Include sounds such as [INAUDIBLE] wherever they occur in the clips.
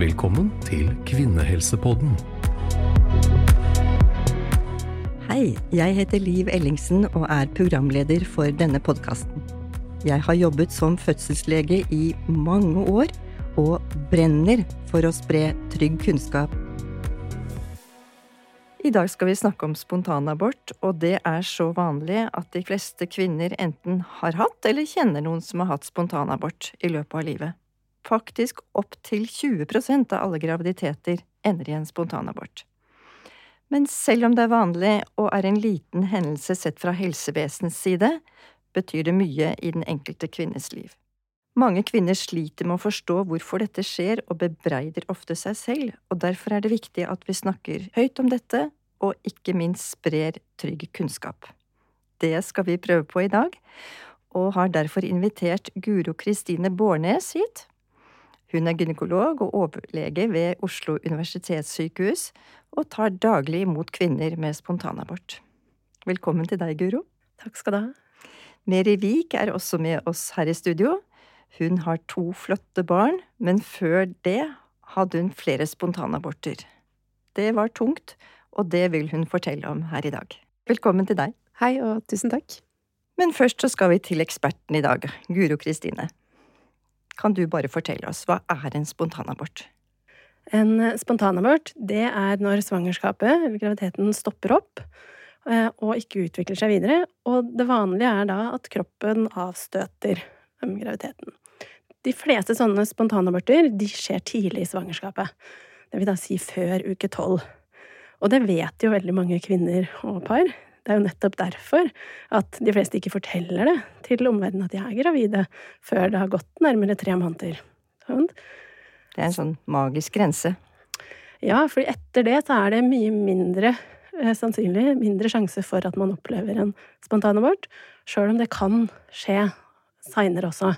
Velkommen til Kvinnehelsepodden. Hei, jeg heter Liv Ellingsen og er programleder for denne podkasten. Jeg har jobbet som fødselslege i mange år og brenner for å spre trygg kunnskap. I dag skal vi snakke om spontanabort, og det er så vanlig at de fleste kvinner enten har hatt eller kjenner noen som har hatt spontanabort i løpet av livet. Faktisk opptil 20% av alle graviditeter ender i en spontanabort. Men selv om det er vanlig og er en liten hendelse sett fra helsevesenets side, betyr det mye i den enkelte kvinnes liv. Mange kvinner sliter med å forstå hvorfor dette skjer, og bebreider ofte seg selv, og derfor er det viktig at vi snakker høyt om dette, og ikke minst sprer trygg kunnskap. Det skal vi prøve på i dag, og har derfor invitert Guro Kristine Bårnes hit. Hun er gynekolog og overlege ved Oslo universitetssykehus, og tar daglig imot kvinner med spontanabort. Velkommen til deg, Guro. Takk skal du ha. Meri Vik er også med oss her i studio. Hun har to flotte barn, men før det hadde hun flere spontanaborter. Det var tungt, og det vil hun fortelle om her i dag. Velkommen til deg. Hei, og tusen takk. Men først så skal vi til eksperten i dag, Guro Kristine. Kan du bare fortelle oss, hva er en spontanabort? En spontanabort, det er når svangerskapet eller graviditeten stopper opp eh, og ikke utvikler seg videre, og det vanlige er da at kroppen avstøter graviditeten. De fleste sånne spontanaborter de skjer tidlig i svangerskapet. Det vil da si før uke tolv. Og det vet jo veldig mange kvinner og par. Det er jo nettopp derfor at de fleste ikke forteller det til omverdenen at de er gravide, før det har gått nærmere tre måneder. Sånn. Det er en sånn magisk grense. Ja, for etter det så er det mye mindre eh, sannsynlig, mindre sjanse for at man opplever en spontanabort, sjøl om det kan skje seinere også.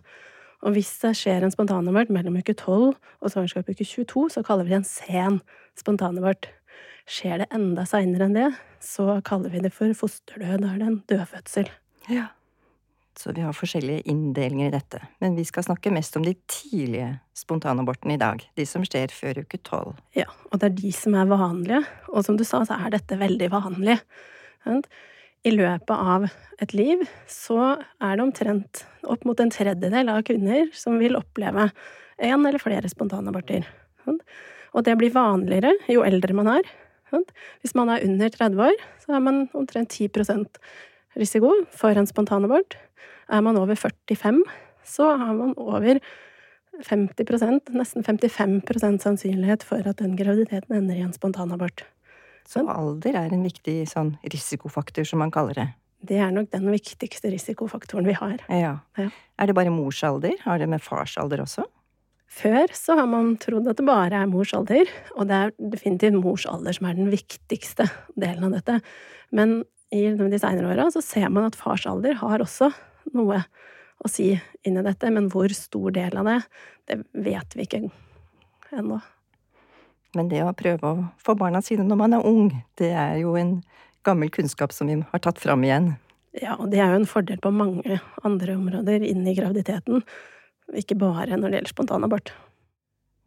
Og hvis det skjer en spontanabort mellom uke 12 og svangerskap uke 22, så kaller vi det en sen spontanabort. Skjer det enda seinere enn det, så kaller vi det for fosterdød. Da er det en dødfødsel. Ja. Så vi har forskjellige inndelinger i dette. Men vi skal snakke mest om de tidlige spontanabortene i dag. De som skjer før uke tolv. Ja, og det er de som er vanlige. Og som du sa, så er dette veldig vanlig i løpet av et liv så er det omtrent opp mot en tredjedel av kvinner som vil oppleve en eller flere spontanaborter. Og det blir vanligere jo eldre man er. Hvis man er under 30 år, så er man omtrent 10% risiko for en spontanabort. Er man over 45, så har man over 50% nesten 55% sannsynlighet for at den graviditeten ender i en spontanabort. Så alder er en viktig sånn risikofaktor, som man kaller det. Det er nok den viktigste risikofaktoren vi har. Ja. ja. Er det bare mors alder? Har det med fars alder også? Før så har man trodd at det bare er mors alder, og det er definitivt mors alder som er den viktigste delen av dette. Men i de seinere åra så ser man at fars alder har også noe å si inni dette, men hvor stor del av det, det vet vi ikke ennå. Men det å prøve å få barna sine når man er ung, det er jo en gammel kunnskap som vi har tatt fram igjen. Ja, og det er jo en fordel på mange andre områder inn i graviditeten. Ikke bare når det gjelder spontanabort.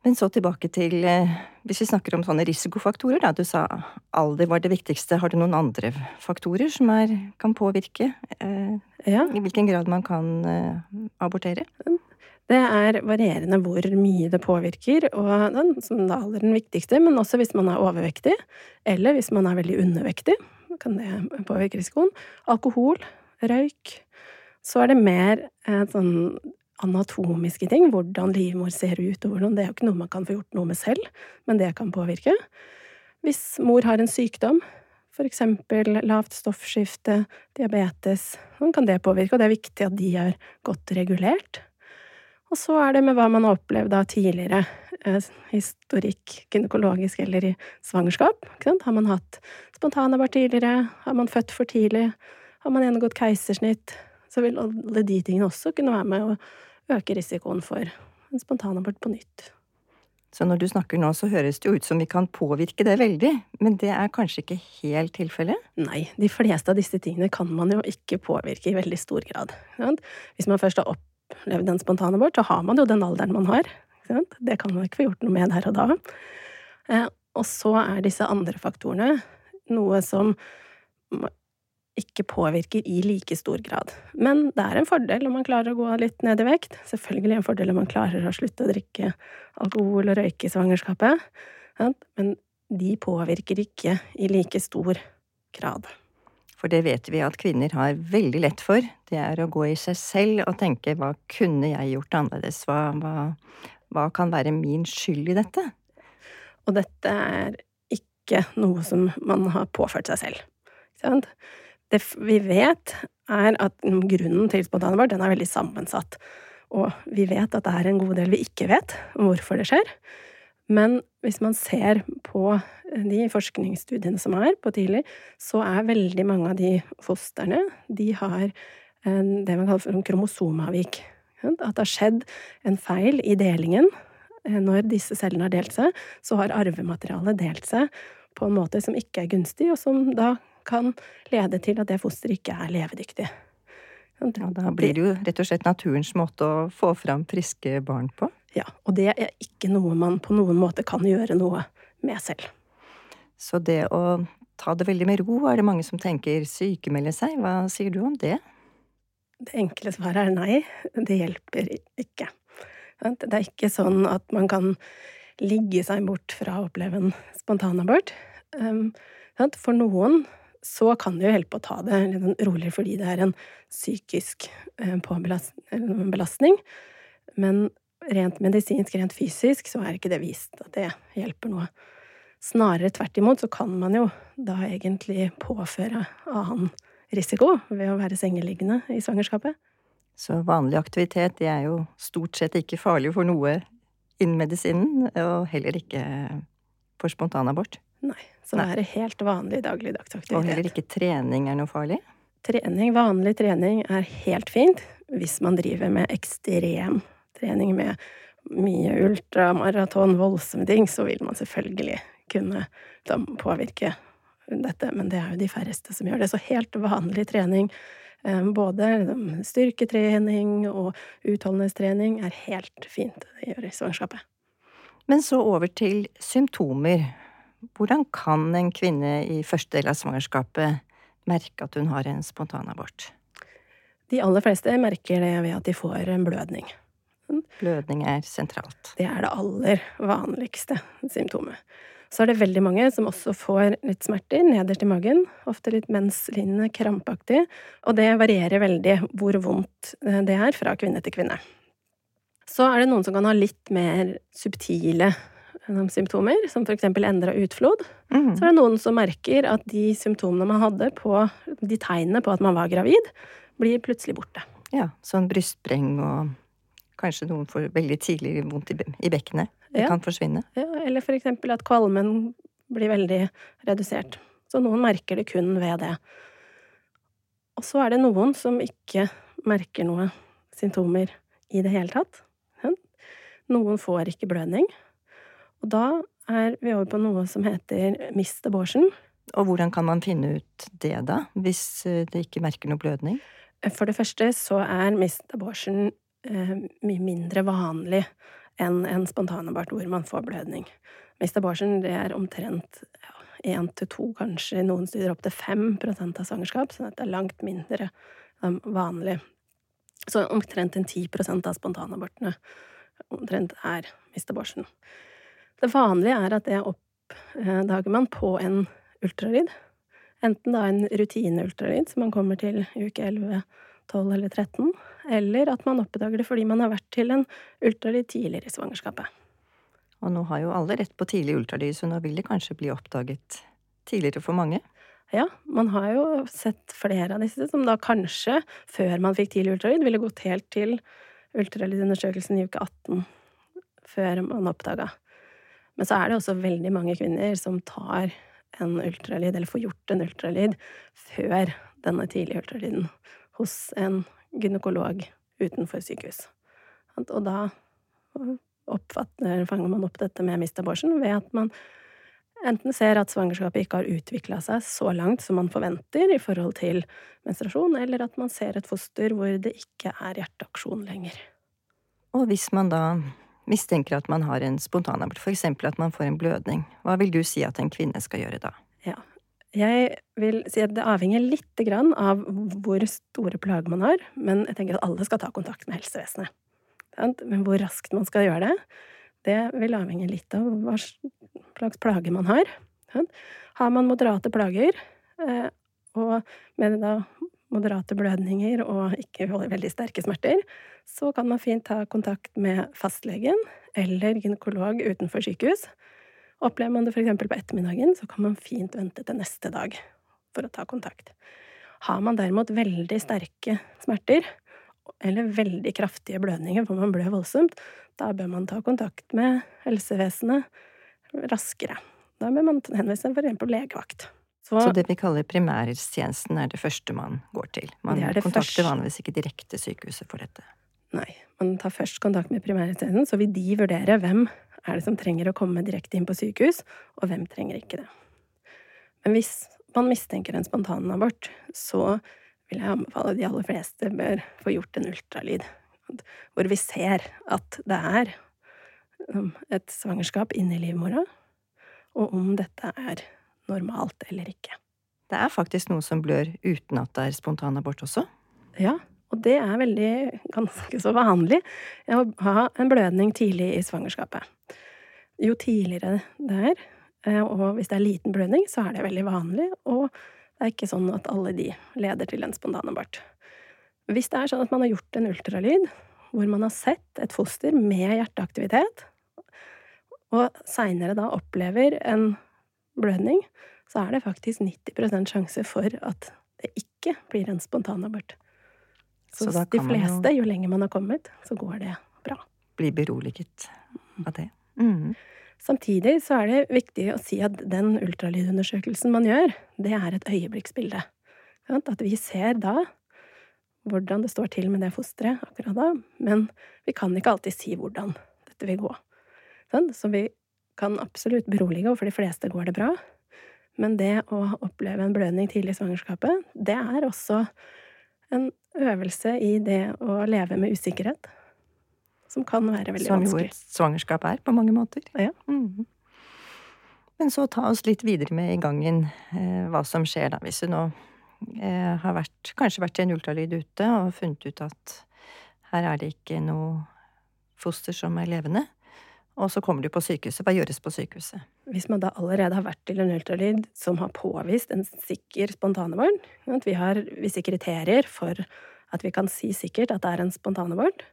Men så tilbake til eh, Hvis vi snakker om sånne risikofaktorer, da. Du sa alder var det viktigste. Har du noen andre faktorer som er, kan påvirke eh, ja. i hvilken grad man kan eh, abortere? Det er varierende hvor mye det påvirker, og den, som da er den viktigste, men også hvis man er overvektig, eller hvis man er veldig undervektig, kan det påvirke risikoen. Alkohol, røyk. Så er det mer eh, sånn anatomiske ting, hvordan livmor ser ut, og hvordan Det er jo ikke noe man kan få gjort noe med selv, men det kan påvirke. Hvis mor har en sykdom, for eksempel lavt stoffskifte, diabetes, så kan det påvirke, og det er viktig at de er godt regulert. Og så er det med hva man har opplevd da tidligere. Eh, historikk gynekologisk eller i svangerskap. Har man hatt spontanabort tidligere? Har man født for tidlig? Har man gjennomgått keisersnitt? Så vil alle de tingene også kunne være med å øke risikoen for en spontanabort på nytt. Så når du snakker nå, så høres det jo ut som vi kan påvirke det veldig, men det er kanskje ikke helt tilfellet? Nei, de fleste av disse tingene kan man jo ikke påvirke i veldig stor grad. Hvis man først har opplevd en spontanabort, så har man jo den alderen man har. Det kan man ikke få gjort noe med der og da. Eh, og så er disse andre faktorene noe som ikke påvirker i like stor grad. Men det er en fordel om man klarer å gå litt ned i vekt. Selvfølgelig en fordel om man klarer å slutte å drikke alkohol og røyke i svangerskapet. Men de påvirker ikke i like stor grad. For det vet vi at kvinner har veldig lett for. Det er å gå i seg selv og tenke hva kunne jeg gjort annerledes? Hva, hva, hva kan være min skyld i dette? Og dette er ikke noe som man har påført seg selv. Ikke sant? Det vi vet, er at grunnen til spontanabort den er veldig sammensatt. Og vi vet at det er en god del vi ikke vet hvorfor det skjer. Men hvis man ser på de forskningsstudiene som er på tidlig, så er veldig mange av de fostrene de har det man kaller for en kromosomavvik. At det har skjedd en feil i delingen. Når disse cellene har delt seg, så har arvematerialet delt seg på en måte som ikke er gunstig, og som da kan lede til at det fosteret ikke er levedyktig. Ja, da blir det jo rett og slett naturens måte å få fram friske barn på. Ja, og det er ikke noe man på noen måte kan gjøre noe med selv. Så det å ta det veldig med ro, er det mange som tenker sykemelde seg. Hva sier du om det? Det enkle svaret er nei. Det hjelper ikke. Det er ikke sånn at man kan ligge seg bort fra å oppleve en spontanabort. Ehm, for noen så kan det jo hjelpe å ta det litt sånn roligere fordi det er en psykisk eh, belastning. Men rent medisinsk, rent fysisk, så er ikke det vist at det hjelper noe. Snarere tvert imot så kan man jo da egentlig påføre annen risiko ved å være sengeliggende i svangerskapet. Så vanlig aktivitet det er jo stort sett ikke farlig for noe innen medisinen, og heller ikke for spontanabort? Nei. Så det er helt vanlig dagligdags aktivitet. Og heller ikke trening er noe farlig? Trening, vanlig trening er helt fint hvis man driver med ekstrem trening med mye ultramaraton, voldsomme ting, så vil man selvfølgelig kunne påvirke dette, men det er jo de færreste som gjør det. Så helt vanlig trening, eh, både styrketrening og utholdenhetstrening, er helt fint å gjøre i svangerskapet. Men så over til symptomer. Hvordan kan en kvinne i første del av svangerskapet merke at hun har en spontanabort? De aller fleste merker det ved at de får en blødning. Blødning er sentralt. Det er det aller vanligste symptomet. Så er det veldig mange som også får litt smerter nederst i magen, ofte litt menslignende, krampaktig, og det varierer veldig hvor vondt det er fra kvinne til kvinne. Så er det noen som kan ha litt mer subtile symptomer, som eksempel endra utflod. Mm. Så er det noen som merker at de symptomene man hadde på de tegnene på at man var gravid, blir plutselig borte. Ja, sånn brystbreng og kanskje noen får veldig tidlig vondt i bekkenet. Det ja. kan forsvinne. Ja, eller eksempel at kvalmen blir veldig redusert. Så noen merker det kun ved det. Og så er det noen som ikke merker noe symptomer i det hele tatt. Noen får ikke blødning. Og da er vi over på noe som heter mist abortion. Og hvordan kan man finne ut det, da, hvis eh, det ikke merker noe blødning? For det første så er mist abortion eh, mye mindre vanlig enn en spontanabort hvor man får blødning. Mist abortion det er omtrent én til to, kanskje i noen studier opptil fem prosent av svangerskap, så det er langt mindre um, vanlig. Så omtrent en ti prosent av spontanabortene omtrent er mist abortion. Det vanlige er at det oppdager man på en ultralyd. Enten da en rutineultralyd, som man kommer til i uke 11, 12 eller 13, eller at man oppdager det fordi man har vært til en ultralyd tidligere i svangerskapet. Og nå har jo alle rett på tidlig ultralyd, så nå vil det kanskje bli oppdaget tidligere for mange? Ja, man har jo sett flere av disse som da kanskje, før man fikk tidlig ultralyd, ville gått helt til ultralydundersøkelsen i uke 18 før man oppdaga. Men så er det også veldig mange kvinner som tar en ultralyd, eller får gjort en ultralyd, før denne tidlige ultralyden hos en gynekolog utenfor sykehus. Og da fanger man opp dette med mist abortion ved at man enten ser at svangerskapet ikke har utvikla seg så langt som man forventer i forhold til menstruasjon, eller at man ser et foster hvor det ikke er hjerteaksjon lenger. Og hvis man da mistenker at man har en spontanabort, eksempel at man får en blødning, hva vil du si at en kvinne skal gjøre da? Ja. Jeg vil si at det avhenger grann av hvor store plager man har, men jeg tenker at alle skal ta kontakt med helsevesenet. Men hvor raskt man skal gjøre det, det vil avhenge litt av hva slags plager man har. Har man moderate plager, eh, og med da moderate blødninger og ikke veldig sterke smerter, så kan man fint ta kontakt med fastlegen eller gynekolog utenfor sykehus. Opplever man det f.eks. på ettermiddagen, så kan man fint vente til neste dag for å ta kontakt. Har man derimot veldig sterke smerter, eller veldig kraftige blødninger hvor man blør voldsomt, da bør man ta kontakt med helsevesenet raskere. Da bør man henvise f.eks. legevakt. Så, så, det vi kaller primærhelsetjenesten er det første man går til? Man det det kontakter først. vanligvis ikke direkte sykehuset for dette? Nei, man tar først kontakt med primærhelsetjenesten, så vil de vurdere hvem er det som trenger å komme direkte inn på sykehus, og hvem trenger ikke det. Men hvis man mistenker en spontanabort, så vil jeg anbefale de aller fleste bør få gjort en ultralyd, hvor vi ser at det er um, et svangerskap inni livmora, og om dette er normalt eller ikke. Det er faktisk noe som blør uten at det er spontanabort også? Ja, og det er veldig ganske så vanlig å ha en blødning tidlig i svangerskapet. Jo tidligere det er, eh, og hvis det er liten blødning, så er det veldig vanlig, og det er ikke sånn at alle de leder til en spontanabort. Hvis det er sånn at man har gjort en ultralyd hvor man har sett et foster med hjerteaktivitet, og seinere da opplever en blødning, så er det faktisk 90% sjanse for at det ikke blir en spontanabort. Så, så de fleste, jo... jo lenger man har kommet, så går det bra. Blir beroliget av det. Mm. Samtidig så er det viktig å si at den ultralydundersøkelsen man gjør, det er et øyeblikksbilde. At vi ser da hvordan det står til med det fosteret akkurat da, men vi kan ikke alltid si hvordan dette vil gå. Så vi kan absolutt berolige, og for de fleste går det bra. Men det å oppleve en blødning tidlig i svangerskapet, det er også en øvelse i det å leve med usikkerhet. Som kan være veldig vanskelig. Som jo et svangerskap er, på mange måter. Ja. Mm. Men så ta oss litt videre med i gangen eh, hva som skjer da, hvis du nå eh, har vært, kanskje vært i en ultralyd ute og funnet ut at her er det ikke noe foster som er levende og så kommer du på sykehuset. Hva gjøres på sykehuset? Hvis man da allerede har vært til en ultralyd som har påvist en sikker spontanabort vi, har visse kriterier for at vi kan si sikkert at det er en spontanabort.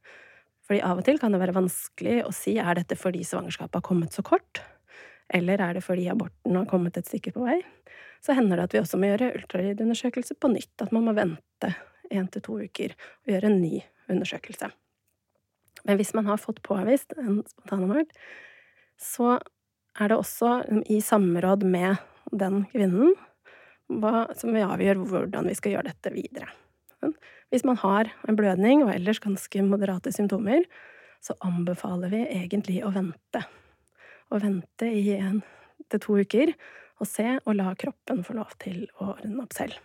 Fordi av og til kan det være vanskelig å si er dette fordi svangerskapet har kommet så kort, eller er det fordi aborten har kommet et stykke på vei. Så hender det at vi også må gjøre ultralydundersøkelse på nytt. At man må vente én til to uker og gjøre en ny undersøkelse. Men hvis man har fått påvist en spontanabort, så er det også i samråd med den kvinnen hva, som vi avgjør hvordan vi skal gjøre dette videre. Hvis man har en blødning og ellers ganske moderate symptomer, så anbefaler vi egentlig å vente. Å vente i en til to uker og se og la kroppen få lov til å ordne opp selv.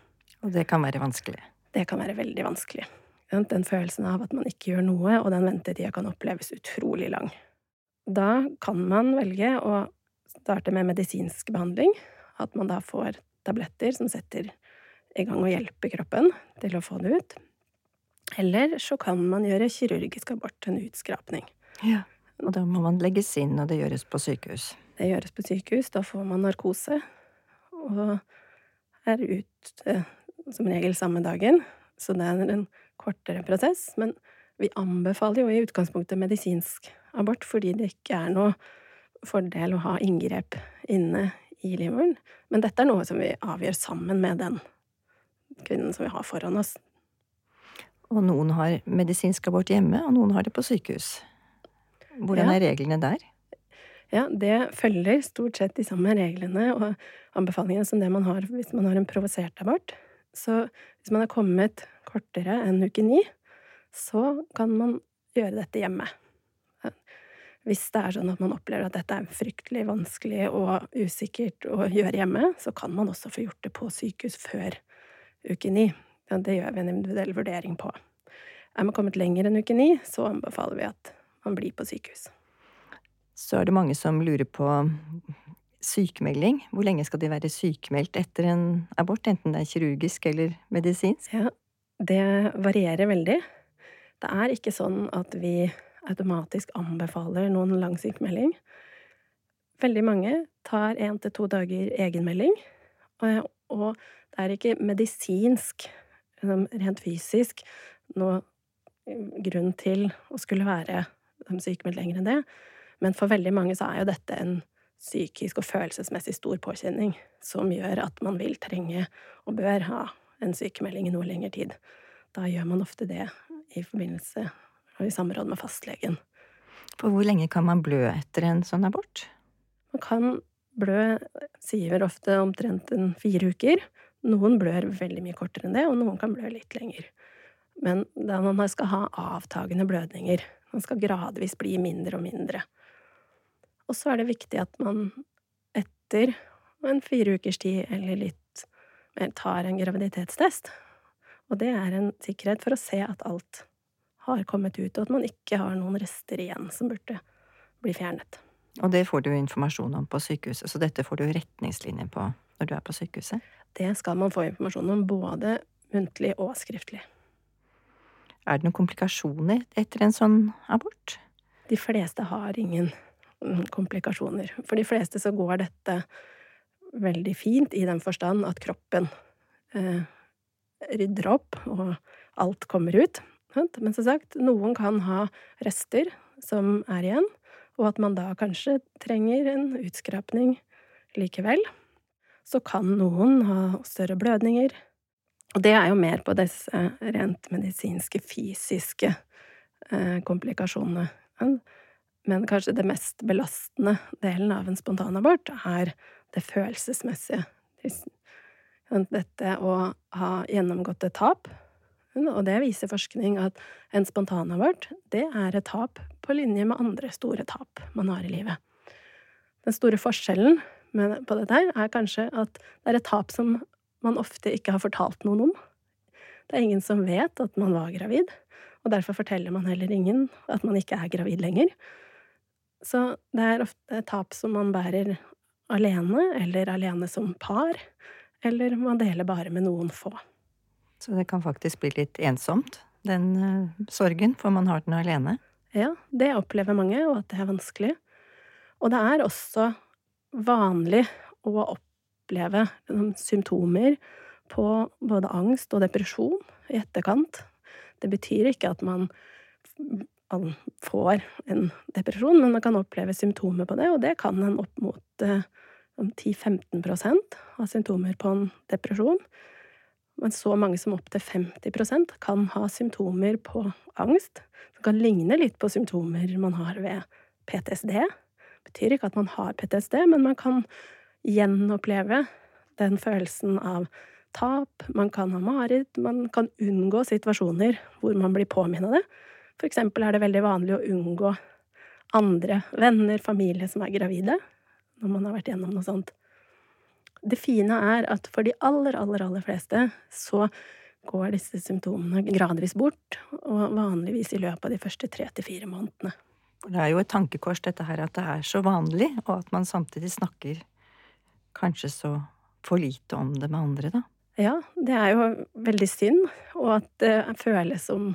Og det kan være vanskelig? Det kan være veldig vanskelig. Den følelsen av at man ikke gjør noe, og den ventetida kan oppleves utrolig lang. Da kan man velge å starte med medisinsk behandling. At man da får tabletter som setter i gang og hjelper kroppen til å få det ut. Eller så kan man gjøre kirurgisk abort, en utskrapning. Ja, Og da må man legges inn, og det gjøres på sykehus? Det gjøres på sykehus. Da får man narkose, og er ut som regel samme dagen. Så det er en kortere prosess. Men vi anbefaler jo i utgangspunktet medisinsk abort fordi det ikke er noe fordel å ha inngrep inne i livmoren. Men dette er noe som vi avgjør sammen med den kvinnen som vi har foran oss. Og noen har medisinsk abort hjemme, og noen har det på sykehus. Hvordan er reglene der? Ja, det følger stort sett de samme reglene og anbefalingene som det man har hvis man har en provosert abort. Så hvis man har kommet kortere enn uke ni, så kan man gjøre dette hjemme. Hvis det er sånn at man opplever at dette er fryktelig vanskelig og usikkert å gjøre hjemme, så kan man også få gjort det på sykehus før uke ni. Det gjør vi en individuell vurdering på. Er man kommet lenger enn uke ni, så anbefaler vi at man blir på sykehus. Så er det mange som lurer på sykemelding. Hvor lenge skal de være sykemeldt etter en abort, enten det er kirurgisk eller medisinsk? Ja, det varierer veldig. Det er ikke sånn at vi automatisk anbefaler noen lang sykemelding. Veldig mange tar én til to dager egenmelding, og det er ikke medisinsk, rent fysisk, noe grunn til å skulle være sykemeldt lenger enn det. Men for veldig mange så er jo dette en psykisk og følelsesmessig stor påkjenning som gjør at man vil trenge og bør ha en sykemelding i noe lengre tid. Da gjør man ofte det i forbindelse og i samråd med fastlegen. For hvor lenge kan man blø etter en sånn abort? Man kan blø, sier ofte omtrent en fire uker. Noen blør veldig mye kortere enn det, og noen kan blø litt lenger. Men da man skal ha avtagende blødninger. Man skal gradvis bli mindre og mindre. Og så er det viktig at man etter en fire ukers tid eller litt mer tar en graviditetstest. Og det er en sikkerhet for å se at alt har kommet ut, og at man ikke har noen rester igjen som burde bli fjernet. Og det får du informasjon om på sykehuset, så dette får du retningslinjer på når du er på sykehuset? Det skal man få informasjon om, både muntlig og skriftlig. Er det noen komplikasjoner etter en sånn abort? De fleste har ingen komplikasjoner. For de fleste så går dette veldig fint i den forstand at kroppen eh, rydder opp, og alt kommer ut. Men som sagt, noen kan ha rester som er igjen, og at man da kanskje trenger en utskrapning likevel. Så kan noen ha større blødninger. Og det er jo mer på disse rent medisinske, fysiske eh, komplikasjonene. Men kanskje det mest belastende delen av en spontanabort er det følelsesmessige. Dette å ha gjennomgått et tap og det viser forskning at en spontanabort, det er et tap på linje med andre store tap man har i livet. Den store forskjellen på dette her er kanskje at det er et tap som man ofte ikke har fortalt noen om. Det er ingen som vet at man var gravid, og derfor forteller man heller ingen at man ikke er gravid lenger. Så det er ofte tap som man bærer alene, eller alene som par, eller man deler bare med noen få. Så det kan faktisk bli litt ensomt, den uh, sorgen, for man har den alene. Ja, det opplever mange, og at det er vanskelig. Og det er også vanlig å oppleve liksom, symptomer på både angst og depresjon i etterkant. Det betyr ikke at man får en depresjon, men man kan oppleve symptomer på det, og det kan en opp mot eh, 10-15 av symptomer på en depresjon men så mange som opptil 50% kan ha symptomer på angst. Det kan ligne litt på symptomer man har ved PTSD. Det betyr ikke at man har PTSD, men man kan gjenoppleve den følelsen av tap, man kan ha mareritt, man kan unngå situasjoner hvor man blir påminnet det. For eksempel er det veldig vanlig å unngå andre venner, familie som er gravide, når man har vært gjennom noe sånt. Det fine er at for de aller, aller, aller fleste så går disse symptomene gradvis bort, og vanligvis i løpet av de første tre til fire månedene. Det er jo et tankekors dette her at det er så vanlig, og at man samtidig snakker kanskje så for lite om det med andre, da. Ja, det er jo veldig synd, og at det føles som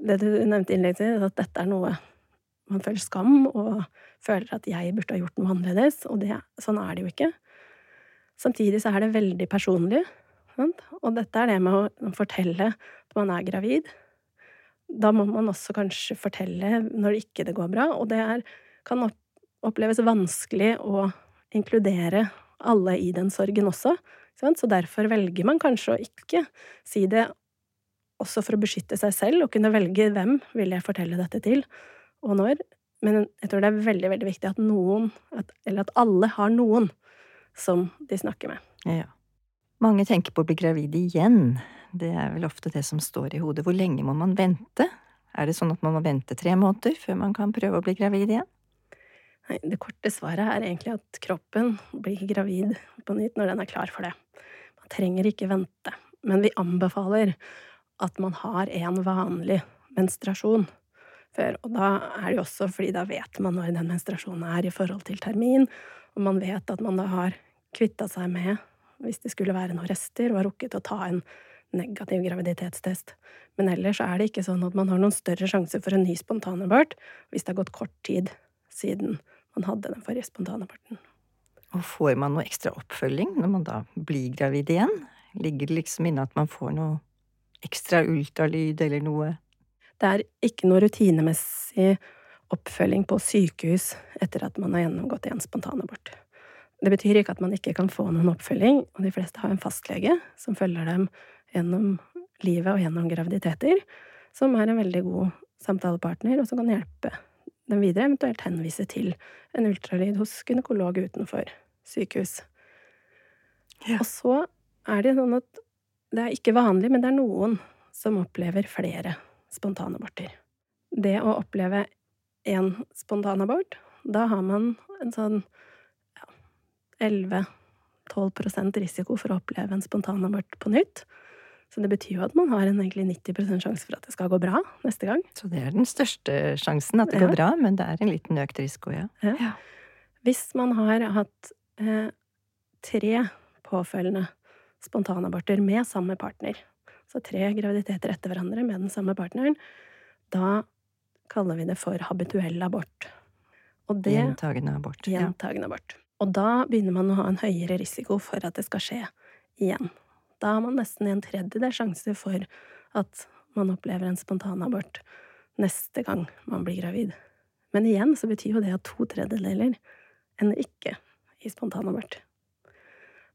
det du nevnte innledningsvis, at dette er noe man føler skam, og føler at jeg burde ha gjort noe annerledes, og det, sånn er det jo ikke. Samtidig så er det veldig personlig. Sant? Og dette er det med å fortelle at man er gravid. Da må man også kanskje fortelle når det ikke går bra, og det er, kan oppleves vanskelig å inkludere alle i den sorgen også. Så derfor velger man kanskje å ikke si det også for å beskytte seg selv, og kunne velge hvem vil jeg fortelle dette til, og når. Men jeg tror det er veldig, veldig viktig at noen, eller at alle har noen, som de snakker med. Ja. Mange tenker på å bli gravid igjen. Det er vel ofte det som står i hodet. Hvor lenge må man vente? Er det sånn at man må vente tre måneder før man kan prøve å bli gravid igjen? Nei, det korte svaret er egentlig at kroppen blir gravid på nytt når den er klar for det. Man trenger ikke vente. Men vi anbefaler at man har en vanlig menstruasjon før. Og da er det jo også fordi da vet man når den menstruasjonen er i forhold til termin, og man vet at man da har kvitta seg med, hvis det skulle være noen rester, og har rukket å ta en negativ graviditetstest. Men ellers er det ikke sånn at man har noen større sjanse for en ny spontanabort hvis det har gått kort tid siden man hadde den forrige spontanaborten. Og får man noe ekstra oppfølging når man da blir gravid igjen? Ligger det liksom inne at man får noe ekstra ultralyd eller noe? Det er ikke noe rutinemessig oppfølging på sykehus etter at man har gjennomgått en spontanabort. Det betyr ikke at man ikke kan få noen oppfølging, og de fleste har en fastlege som følger dem gjennom livet og gjennom graviditeter, som er en veldig god samtalepartner, og som kan hjelpe dem videre, eventuelt henvise til en ultralyd hos gynekolog utenfor sykehus. Ja. Og så er det sånn at det er ikke vanlig, men det er noen som opplever flere spontanaborter. Det å oppleve én spontanabort, da har man en sånn ja, 11-12% risiko for å oppleve en spontanabort på nytt. Så det betyr jo at man har en egentlig 90% sjanse for at det skal gå bra neste gang. Så det er den største sjansen, at det ja. går bra, men det er en liten økt risiko, ja. ja. Hvis man har hatt eh, tre påfølgende spontanaborter med samme partner, så tre graviditeter etter hverandre med den samme partneren, da kaller vi det for habituell abort. Det, gjentagende abort. Gjentagende ja. abort. Og da begynner man å ha en høyere risiko for at det skal skje igjen. Da har man nesten en tredjedel sjanse for at man opplever en spontanabort neste gang man blir gravid. Men igjen så betyr jo det at to tredjedeler ender ikke i spontanabort.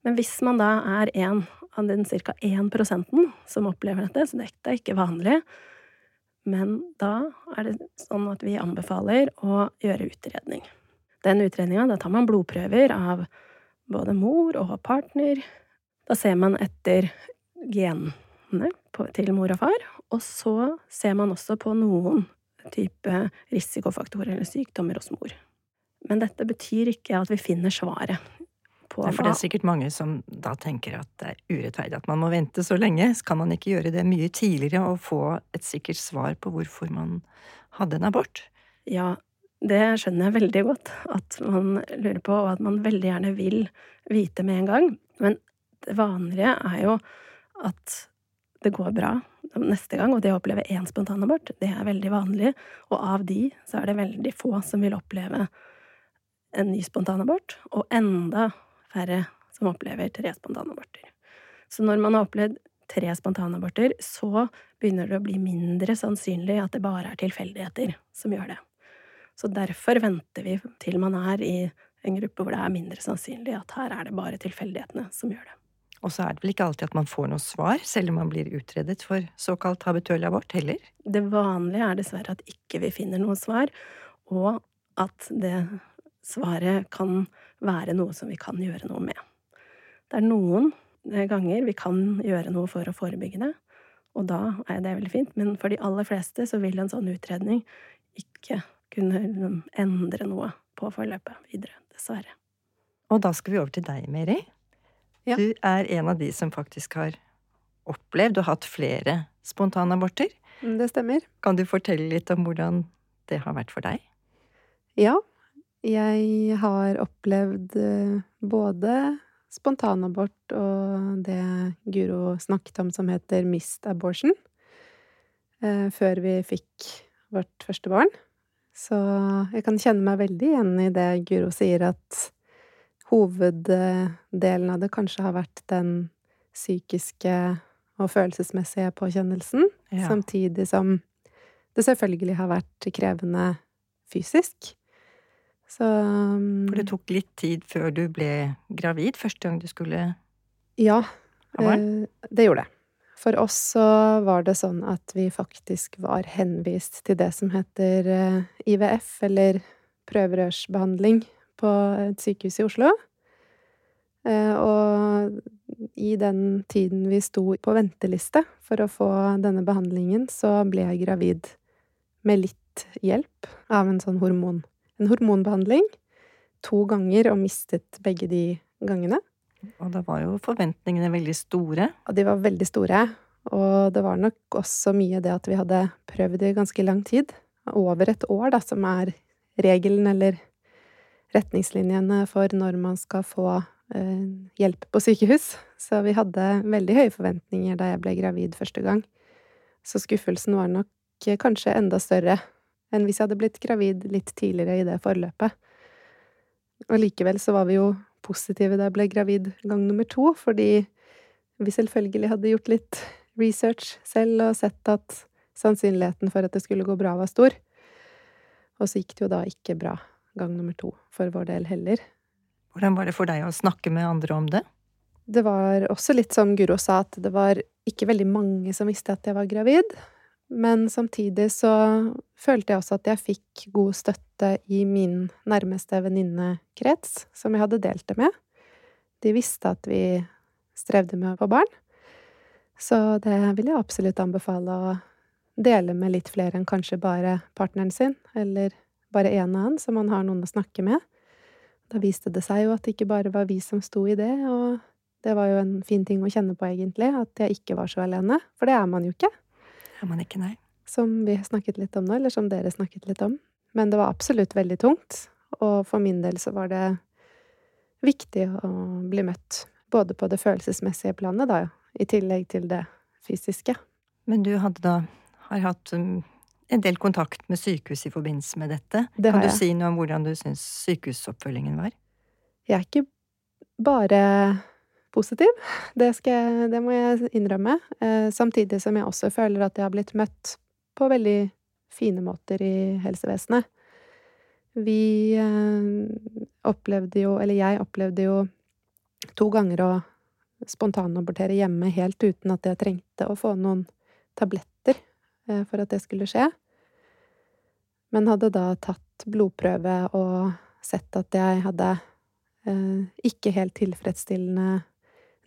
Men hvis man da er en av den ca. 1 prosenten som opplever dette, så dette er ikke vanlig, men da er det sånn at vi anbefaler å gjøre utredning. Den utredninga, da tar man blodprøver av både mor og partner. Da ser man etter genene til mor og far, og så ser man også på noen type risikofaktorer eller sykdommer hos mor. Men dette betyr ikke at vi finner svaret på hva For det er sikkert mange som da tenker at det er urettferdig at man må vente så lenge. Kan man ikke gjøre det mye tidligere og få et sikkert svar på hvorfor man hadde en abort? Ja, det skjønner jeg veldig godt at man lurer på, og at man veldig gjerne vil vite med en gang. Men det vanlige er jo at det går bra neste gang, og det å oppleve én spontanabort, det er veldig vanlig. Og av de så er det veldig få som vil oppleve en ny spontanabort, og enda færre som opplever tre spontanaborter. Så når man har opplevd tre spontanaborter, så begynner det å bli mindre sannsynlig at det bare er tilfeldigheter som gjør det. Så derfor venter vi til man er i en gruppe hvor det er mindre sannsynlig at her er det bare tilfeldighetene som gjør det. Og så er det vel ikke alltid at man får noe svar, selv om man blir utredet for såkalt habituell abort, heller? Det vanlige er dessverre at ikke vi finner noe svar, og at det svaret kan være noe som vi kan gjøre noe med. Det er noen ganger vi kan gjøre noe for å forebygge det, og da er det veldig fint, men for de aller fleste så vil en sånn utredning ikke kunne endre noe på forløpet videre, dessverre. Og da skal vi over til deg, Meri. Ja. Du er en av de som faktisk har opplevd og hatt flere spontanaborter. Det stemmer. Kan du fortelle litt om hvordan det har vært for deg? Ja, jeg har opplevd eh, både spontanabort og det Guro snakket om som heter missed abortion, eh, før vi fikk vårt første barn. Så jeg kan kjenne meg veldig igjen i det Guro sier, at hoveddelen av det kanskje har vært den psykiske og følelsesmessige påkjennelsen, ja. samtidig som det selvfølgelig har vært krevende fysisk. Så For det tok litt tid før du ble gravid første gang du skulle Ja, eh, det gjorde det. For oss så var det sånn at vi faktisk var henvist til det som heter eh, IVF, eller prøverørsbehandling, på et sykehus i Oslo. Eh, og i den tiden vi sto på venteliste for å få denne behandlingen, så ble jeg gravid med litt hjelp av en sånn hormon en hormonbehandling to ganger og mistet begge de gangene. Og da var jo forventningene veldig store? Og de var veldig store. Og det var nok også mye det at vi hadde prøvd i ganske lang tid. over et år, da, som er regelen eller retningslinjene for når man skal få eh, hjelp på sykehus. Så vi hadde veldig høye forventninger da jeg ble gravid første gang. Så skuffelsen var nok kanskje enda større enn hvis jeg hadde blitt gravid litt tidligere i det forløpet. Og likevel så var vi jo positive da jeg ble gravid gang nummer to, fordi vi selvfølgelig hadde gjort litt research selv og sett at sannsynligheten for at det skulle gå bra, var stor. Og så gikk det jo da ikke bra gang nummer to for vår del heller. Hvordan var det for deg å snakke med andre om det? Det var også litt som Guro sa, at det var ikke veldig mange som visste at jeg var gravid. Men samtidig så følte jeg også at jeg fikk god støtte i min nærmeste venninnekrets, som jeg hadde delt det med. De visste at vi strevde med å få barn. Så det vil jeg absolutt anbefale å dele med litt flere enn kanskje bare partneren sin, eller bare en annen, så man har noen å snakke med. Da viste det seg jo at det ikke bare var vi som sto i det, og det var jo en fin ting å kjenne på, egentlig, at jeg ikke var så alene. For det er man jo ikke. Er man ikke, nei. Som vi har snakket litt om nå, eller som dere snakket litt om. Men det var absolutt veldig tungt, og for min del så var det viktig å bli møtt. Både på det følelsesmessige planet, da, i tillegg til det fysiske. Men du hadde da har hatt um, en del kontakt med sykehus i forbindelse med dette. Det kan du si noe om hvordan du syns sykehusoppfølgingen var? Jeg er ikke bare positiv. Det, skal det må jeg innrømme. Eh, samtidig som jeg også føler at jeg har blitt møtt på veldig fine måter i helsevesenet. Vi eh, opplevde jo, eller jeg opplevde jo to ganger å spontanabortere hjemme helt uten at jeg trengte å få noen tabletter eh, for at det skulle skje. Men hadde da tatt blodprøve og sett at jeg hadde ikke helt tilfredsstillende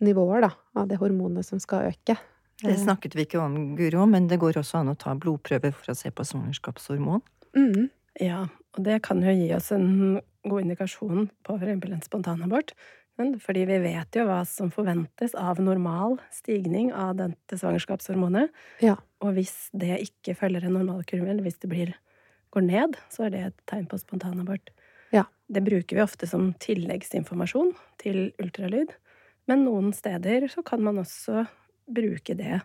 nivåer, da, av det hormonet som skal øke. Det Eh, snakket vi ikke om, Guro, men det går også an å ta blodprøver for å se på svangerskapshormon. mm, Ja, og det kan jo gi oss en god indikasjon på for eksempel en spontanabort. Men fordi vi vet jo hva som forventes av normal stigning av dette svangerskapshormonet. Ja. Og hvis det ikke følger en normal kurve, eller hvis det blir, går ned, så er det et tegn på spontanabort. Ja. Det bruker vi ofte som tilleggsinformasjon til ultralyd. Men noen steder så kan man også bruke det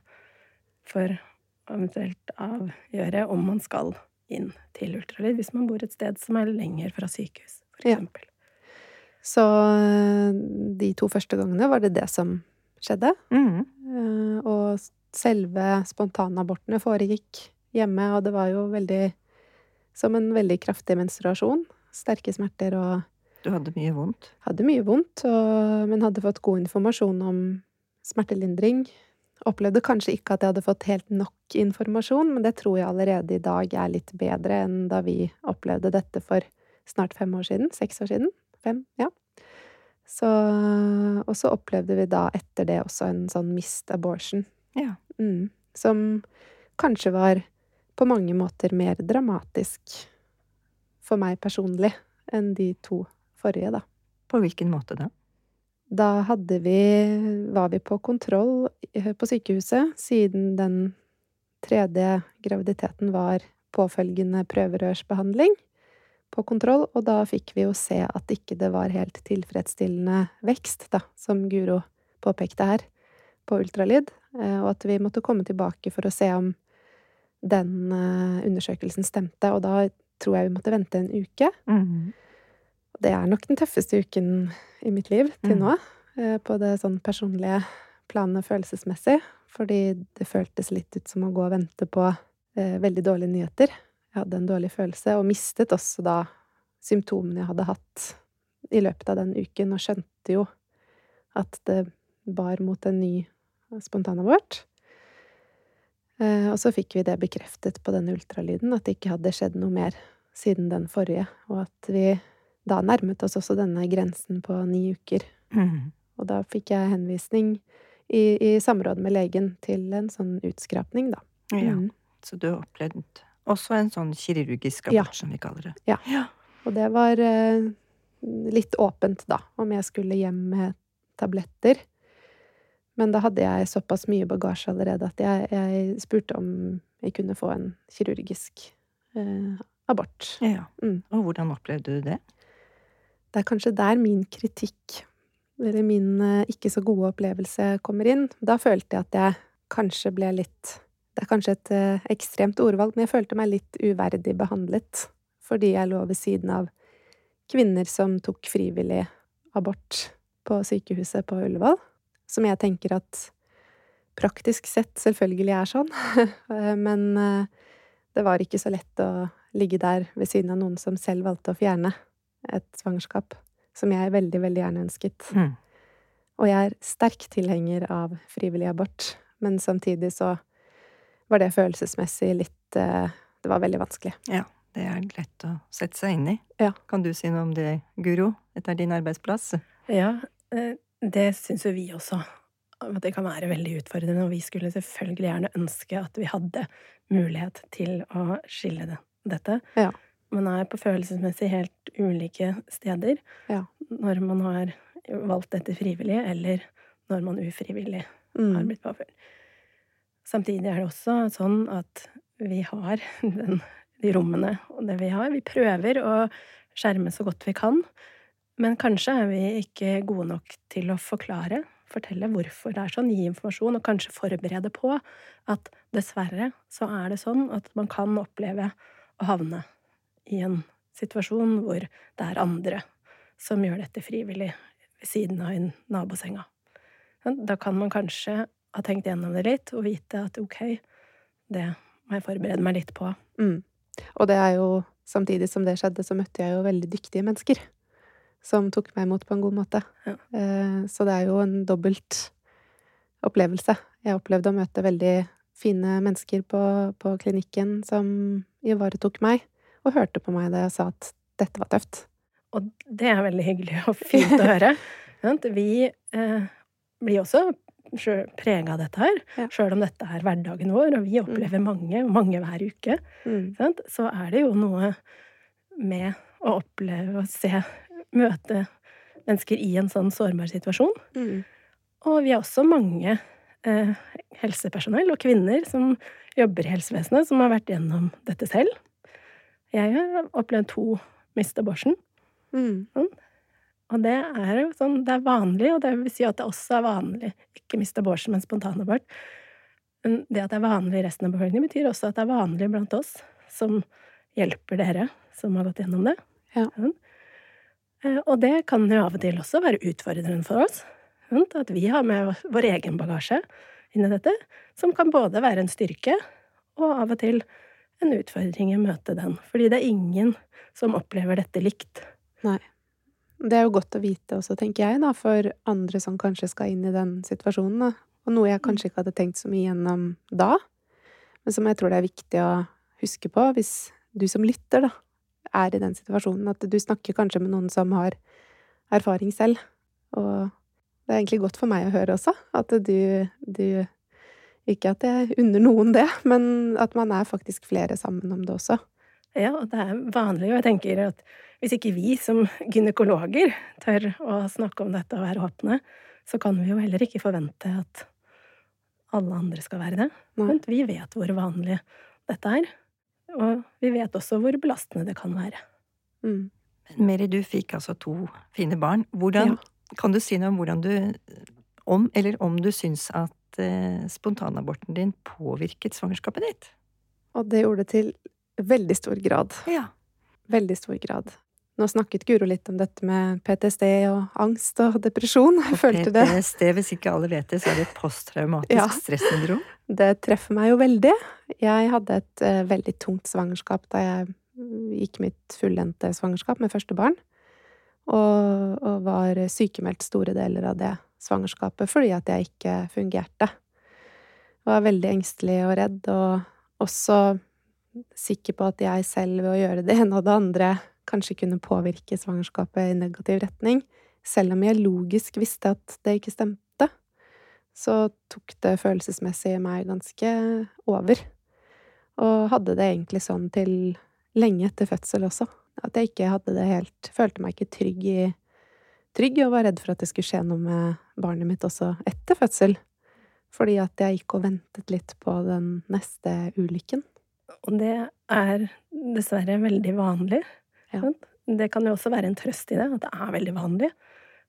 for eventuelt avgjøre om man skal inn til ultralyd hvis man bor et sted som er lenger fra sykehus, for Ja. eksempel. Så eh, de to første gangene var det det som skjedde. Mm. Eh, Og selve spontanabortene foregikk hjemme, og det var jo veldig Som en veldig kraftig menstruasjon. Sterke smerter og Du hadde mye vondt. hadde mye vondt, og, men hadde fått god informasjon om smertelindring. Opplevde kanskje ikke at jeg hadde fått helt nok informasjon, men det tror jeg allerede i dag er litt bedre enn da vi opplevde dette for snart fem år siden. Seks år siden. Fem, ja. Så, og så opplevde vi da etter det også en sånn mist abortion. Ja. Mm, som kanskje var på mange måter mer dramatisk for meg personlig enn de to forrige, da. På hvilken måte da? Da hadde vi var vi på kontroll eh, på sykehuset, siden den tredje graviditeten var påfølgende prøverørsbehandling på kontroll, og da fikk vi jo se at ikke det var helt tilfredsstillende vekst, da, som Guro påpekte her, på ultralyd, eh, og at vi måtte komme tilbake for å se om den eh, undersøkelsen stemte, og da tror jeg vi måtte vente en uke. Mm. Og Det er nok den tøffeste uken i mitt liv til Mm. nå, Mm. på det sånn personlige planet følelsesmessig, fordi det føltes litt ut som å gå og vente på eh, veldig dårlige nyheter. Jeg hadde en dårlig følelse, og mistet også da symptomene jeg hadde hatt i løpet av den uken, og skjønte jo at det bar mot en ny spontanabort. Eh, og så fikk vi det bekreftet på denne ultralyden, at det ikke hadde skjedd noe mer siden den forrige, og at vi da nærmet oss også denne grensen på ni uker. Mm. Og da fikk jeg henvisning i, i samråd med legen til en sånn utskrapning, da. Ja. Mm. Så du opplevde også en sånn kirurgisk Ja. abort, som vi kaller det. Ja. Og det var eh, litt åpent, da, om jeg skulle hjem med tabletter. Men da hadde jeg såpass mye bagasje allerede at jeg, jeg spurte om jeg kunne få en kirurgisk eh, abort. Ja. Mm. Og hvordan opplevde du det? Det er kanskje der min kritikk, eller min eh, ikke så gode opplevelse, kommer inn. Da følte jeg at jeg kanskje ble litt Det er kanskje et eh, ekstremt ordvalg, men jeg følte meg litt uverdig behandlet fordi jeg lå ved siden av kvinner som tok frivillig abort på sykehuset på Ullevål. Som jeg tenker at praktisk sett selvfølgelig er sånn, [LAUGHS] men eh, det var ikke så lett å ligge der ved siden av noen som selv valgte å fjerne et svangerskap, som jeg veldig, veldig gjerne ønsket. Mm. Og jeg er sterk tilhenger av frivillig abort, men samtidig så var det følelsesmessig litt eh, Det var veldig vanskelig. Ja, det er lett å sette seg inn i. Ja. Kan du si noe om det, Guro? Dette er din arbeidsplass. Ja, eh, det syns jo vi også. At det kan være veldig utfordrende, og vi skulle selvfølgelig gjerne ønske at vi hadde mulighet til å skille det, dette. Ja. Man er på følelsesmessig helt ulike steder Ja. når man har valgt dette frivillig, eller når man ufrivillig har Mm. blitt påført. Samtidig er det også sånn at vi har [LAUGHS] den, de rommene og det vi har. Vi prøver å skjerme så godt vi kan, men kanskje er vi ikke gode nok til å forklare, fortelle hvorfor det er sånn, gi informasjon, og kanskje forberede på at dessverre så er det sånn at man kan oppleve å havne i en situasjon hvor det er andre som gjør dette frivillig ved siden av en nabosenga. Da kan man kanskje ha tenkt gjennom det litt og vite at ok, det må jeg forberede meg litt på. Mm. Og det er jo Samtidig som det skjedde, så møtte jeg jo veldig dyktige mennesker. Som tok meg imot på en god måte. Ja. Eh, Så det er jo en dobbelt opplevelse. Jeg opplevde å møte veldig fine mennesker på, på klinikken som ivaretok meg, og hørte på meg da jeg sa at dette var tøft. Og det er veldig hyggelig og [LAUGHS] fint å høre. Vi eh, blir også prega av dette her, Ja. sjøl om dette er hverdagen vår, og vi opplever mange, mange hver uke. Mm. Sant? Så er det jo noe med å oppleve og se, møte mennesker i en sånn sårbar situasjon. Mm. Og vi er også mange eh, helsepersonell og kvinner som jobber i helsevesenet, som har vært gjennom dette selv. Jeg har opplevd to miste barsen. Mm. Og det er jo sånn, det er vanlig, og det vil si at det også er vanlig ikke miste barsen, men spontanabort. Men det at det er vanlig i resten av befolkningen, betyr også at det er vanlig blant oss som hjelper dere som har gått gjennom det. Ja. Eh, Og det kan jo av og til også være utfordrende for oss. sant? At vi har med vår egen bagasje inn i dette, som kan både være en styrke og av og til en utfordring å møte den. Fordi det er ingen som opplever dette likt. Nei. Det er jo godt å vite også, tenker jeg, da, for andre som kanskje skal inn i den situasjonen, da. Og noe jeg kanskje ikke hadde tenkt så mye gjennom da, men som jeg tror det er viktig å huske på hvis du som lytter, da, er i den situasjonen, at du snakker kanskje med noen som har erfaring selv. Og det er egentlig godt for meg å høre også, at du, du Ikke at jeg unner noen det, men at man er faktisk flere sammen om det også. Ja, og det er vanlig, og jeg tenker at hvis ikke vi som gynekologer tør å snakke om dette og være åpne, så kan vi jo heller ikke forvente at alle andre skal være det. Nei. Men vi vet hvor vanlig dette er, og vi vet også hvor belastende det kan være. Mm. Men Meri, du fikk altså to fine barn. Hvordan, Kan du si noe om hvordan du Om eller om du syns at eh, spontanaborten din påvirket svangerskapet ditt? Og det gjorde det til veldig stor grad. Ja. Veldig stor grad. Nå snakket Guro litt om dette med PTSD og angst og depresjon. Jeg [LAUGHS] følte det. PTSD, hvis ikke alle vet det, så er det posttraumatisk Ja. stressyndrom. [LAUGHS] Det treffer meg jo veldig. Jeg hadde et eh, veldig tungt svangerskap da jeg gikk mitt fullendte svangerskap med første barn. Og, og var sykemeldt store deler av det svangerskapet fordi at jeg ikke fungerte. Jeg Var veldig engstelig og redd, og også sikker på at jeg selv ved å gjøre det ene og det andre kanskje kunne påvirke svangerskapet i negativ retning. Selv om jeg logisk visste at det ikke stemte, så tok det følelsesmessig meg ganske over. Og hadde det egentlig sånn til lenge etter fødsel også. At jeg ikke hadde det helt Følte meg ikke trygg i Trygg og var redd for at det skulle skje noe med barnet mitt også etter fødsel. Fordi at jeg gikk og ventet litt på den neste ulykken. Og det er dessverre veldig vanlig. Ja. Det kan jo også være en trøst i det, at det er veldig vanlig.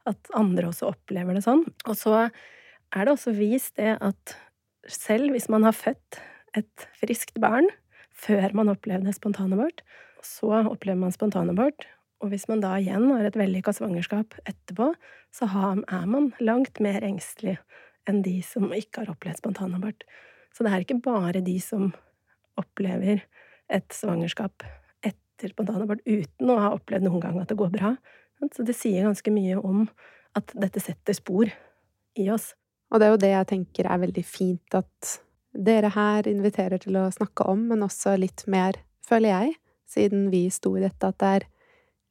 At andre også opplever det sånn. Og så er det også vist det at selv hvis man har født et friskt barn før man opplevde spontanabort, så opplever man spontanabort, og hvis man da igjen har et vellykka svangerskap etterpå, så er man langt mer engstelig enn de som ikke har opplevd spontanabort. Så det er ikke bare de som opplever et svangerskap etter spontanabort uten å ha opplevd noen gang at det går bra. Så det sier ganske mye om at dette setter spor i oss. Og det er jo det jeg tenker er veldig fint at dere her inviterer til å snakke om, men også litt mer, føler jeg, siden vi sto i dette, at det er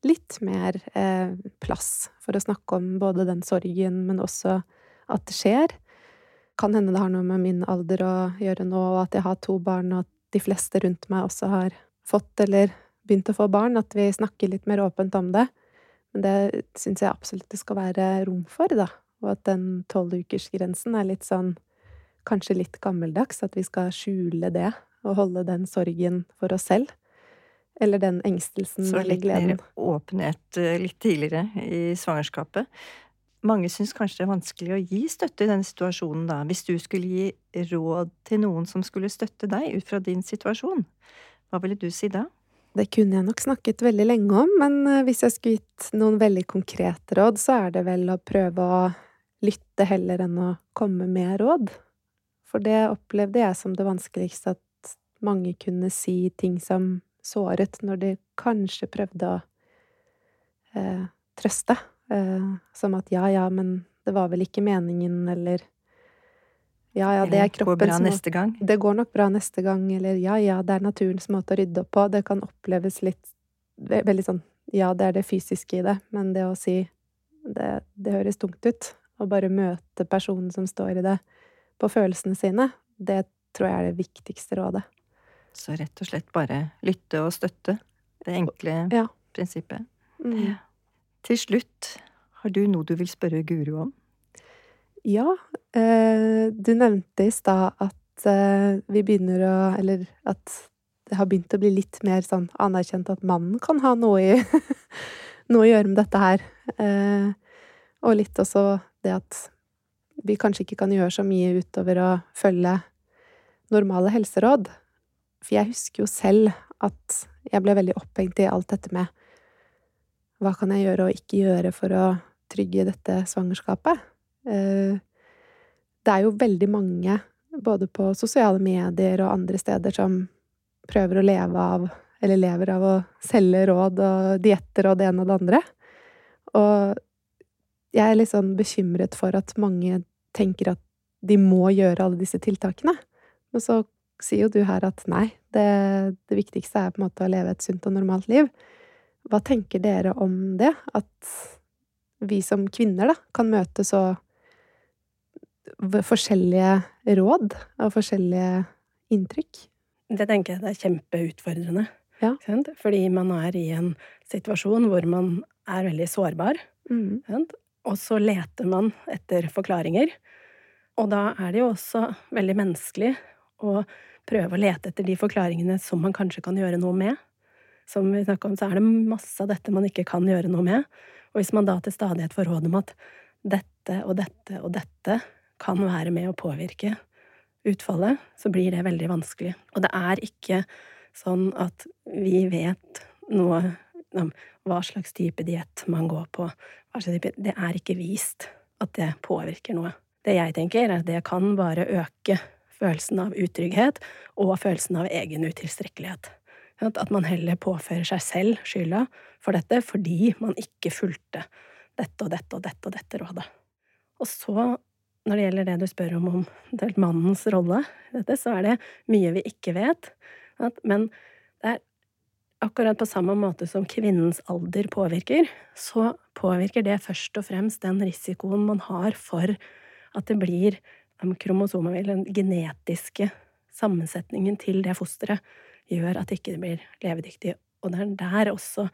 litt mer eh, plass for å snakke om både den sorgen, men også at det skjer. Kan hende det har noe med min alder å gjøre nå, og at jeg har to barn, og at de fleste rundt meg også har fått eller begynt å få barn, at vi snakker litt mer åpent om det. Men det syns jeg absolutt det skal være rom for, da. Og at den tolvukersgrensen er litt sånn kanskje litt gammeldags, at vi skal skjule det og holde den sorgen for oss selv. Eller den engstelsen Så eller litt mer åpenhet eh, litt tidligere i svangerskapet. Mange syns kanskje det er vanskelig å gi støtte i den situasjonen, da. Hvis du skulle gi råd til noen som skulle støtte deg ut fra din situasjon, hva ville du si da? Det kunne jeg nok snakket veldig lenge om, men eh, hvis jeg skulle gitt noen veldig konkrete råd, så er det vel å prøve å lytte heller enn å komme med råd. For det opplevde jeg som det vanskeligste, at mange kunne si ting som såret, når de kanskje prøvde å eh, trøste. Eh, som at ja, ja, men det var vel ikke meningen, eller ja, ja, det er kroppen går bra kroppens neste gang? det går nok bra neste gang, eller ja, ja, det er naturens måte å rydde opp på. Det kan oppleves litt veldig sånn ja, det er det fysiske i det, men det å si det, det høres tungt ut, Å bare møte personen som står i det, på følelsene sine, det tror jeg er det viktigste rådet. Så rett og slett bare lytte og støtte. Det enkle Ja. prinsippet. Mm. Til slutt, har du noe du vil spørre Guro om? Ja, eh, du nevnte i stad at eh, vi begynner å Eller at det har begynt å bli litt mer sånn anerkjent at mannen kan ha noe i [LAUGHS] Noe å gjøre med dette her. Eh, og litt også det at vi kanskje ikke kan gjøre så mye utover å følge normale helseråd. For jeg husker jo selv at jeg ble veldig opphengt i alt dette med hva kan jeg gjøre og ikke gjøre for å trygge dette svangerskapet? Eh, Det er jo veldig mange, både på sosiale medier og andre steder, som prøver å leve av, eller lever av å selge råd og dietter og det ene og det andre. Og jeg er litt sånn bekymret for at mange tenker at de må gjøre alle disse tiltakene. Men så sier jo du her at nei, det, det viktigste er på en måte å leve et sunt og normalt liv. Hva tenker dere om det? At vi som kvinner, da, kan møte så forskjellige råd og forskjellige inntrykk? Det tenker jeg det er kjempeutfordrende. Ja. Fordi man er i en situasjon hvor man er veldig sårbar. Mm. Og så leter man etter forklaringer. Og da er det jo også veldig menneskelig å prøve å lete etter de forklaringene som man kanskje kan gjøre noe med. Som vi snakket om, så er det masse av dette man ikke kan gjøre noe med. Og hvis man da til stadighet får råd om at dette og dette og dette kan være med å påvirke utfallet, så blir det veldig vanskelig. Og det er ikke sånn at vi vet noe om hva slags type diett man går på. Det er ikke vist at det påvirker noe. Det jeg tenker, er at det kan bare øke følelsen av utrygghet og følelsen av egen utilstrekkelighet. At man heller påfører seg selv skylda for dette fordi man ikke fulgte dette og dette og dette og dette rådet. Og så, når det gjelder det du spør om om mannens rolle i dette, så er det mye vi ikke vet. Men det er akkurat på samme måte som kvinnens alder påvirker, så påvirker det først og fremst den risikoen man har for at det blir kromosomer, eller den genetiske sammensetningen til det fosteret, gjør at det ikke blir levedyktig. Og det er der også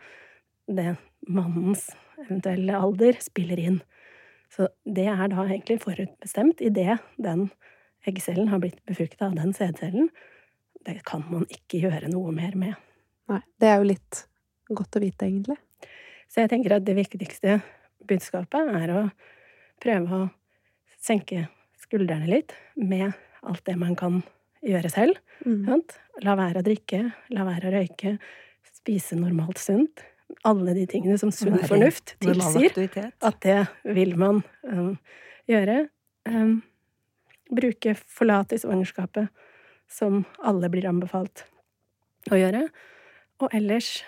det mannens eventuelle alder spiller inn. Så det er da egentlig forutbestemt idet den eggcellen har blitt befrukta av den sædcellen. det kan man ikke gjøre noe mer med. Nei. Det er jo litt godt å vite, egentlig. Så jeg tenker at det viktigste budskapet er å prøve å senke skuldrene litt med alt det man kan gjøre selv. Mm. La være å drikke, la være å røyke, spise normalt sunt. Alle de tingene som sunn fornuft tilsier at det vil man um, gjøre. Um, bruke forlate i svangerskapet, som alle blir anbefalt å gjøre. Og ellers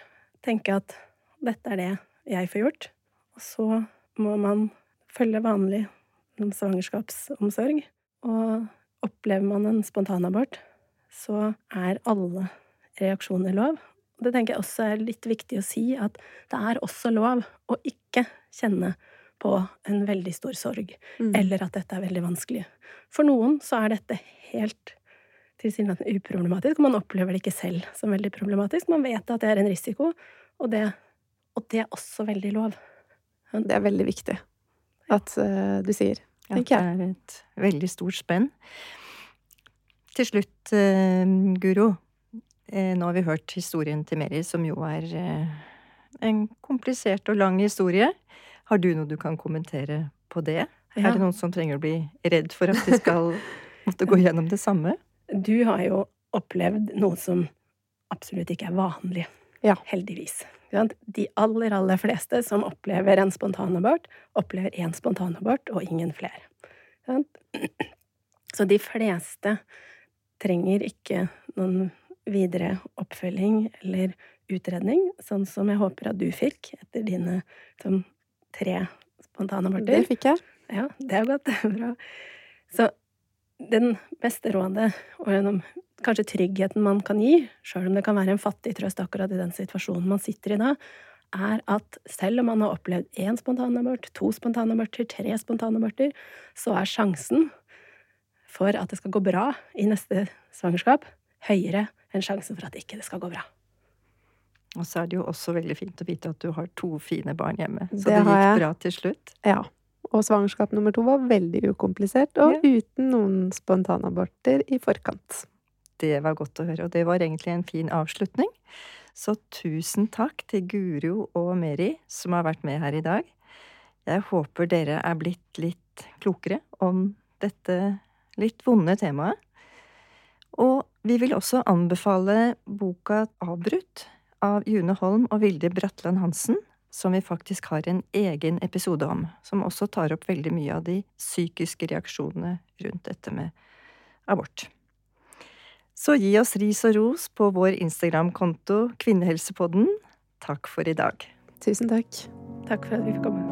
tenke at dette er det jeg får gjort. Og så må man følge vanlig svangerskapsomsorg. Og opplever man en spontanabort, så er alle reaksjoner lov. Det tenker jeg også er litt viktig å si, at det er også lov å ikke kjenne på en veldig stor sorg, Mm. eller at dette er veldig vanskelig. For noen så er dette helt tilsynelatende uproblematisk, og man opplever det ikke selv som veldig problematisk. Man vet at det er en risiko, og det, og det er også veldig lov. Det er veldig viktig at eh, du sier, Ja, tenker det er et veldig stort spenn. Til slutt, eh, Guro. Eh, nå har vi hørt historien til Meri, som jo er en komplisert og lang historie. Har du noe du kan kommentere på det? Ja. Er det noen som trenger å bli redd for at de skal [LAUGHS] måtte gå gjennom det samme? Du har jo opplevd noe som absolutt ikke er vanlig. Ja. Heldigvis. De aller, aller fleste som opplever en spontanabort, opplever én spontanabort og ingen flere. Så de fleste trenger ikke noen videre oppfølging eller utredning, sånn som jeg håper at du fikk etter dine sånn, tre spontanaborter. Det fikk jeg. Ja, det er godt. [LAUGHS] Bra. Så den beste rådet, og kanskje tryggheten man kan gi, sjøl om det kan være en fattig trøst akkurat i den situasjonen man sitter i da, er at selv om man har opplevd én spontanabort, to spontanaborter, tre spontanaborter, så er sjansen for at det skal gå bra i neste svangerskap, høyere enn sjansen for at ikke det skal gå bra. Og så er det jo også veldig fint å vite at du har to fine barn hjemme. Så Det det, gikk jeg. bra til slutt. Ja. Og svangerskap nummer to var veldig ukomplisert, og uten noen spontanaborter i forkant. Det var godt å høre, og det var egentlig en fin avslutning. Så tusen takk til Guro og Meri som har vært med her i dag. Jeg håper dere er blitt litt klokere om dette litt vonde temaet. Og vi vil også anbefale boka Avbrutt av June Holm og Vilde Bratland Hansen, som vi faktisk har en egen episode om, som også tar opp veldig mye av de psykiske reaksjonene rundt dette med abort. Så gi oss ris og ros på vår Instagram-konto Kvinnehelsepodden. Takk for i dag. Tusen takk. Takk for at vi fikk komme.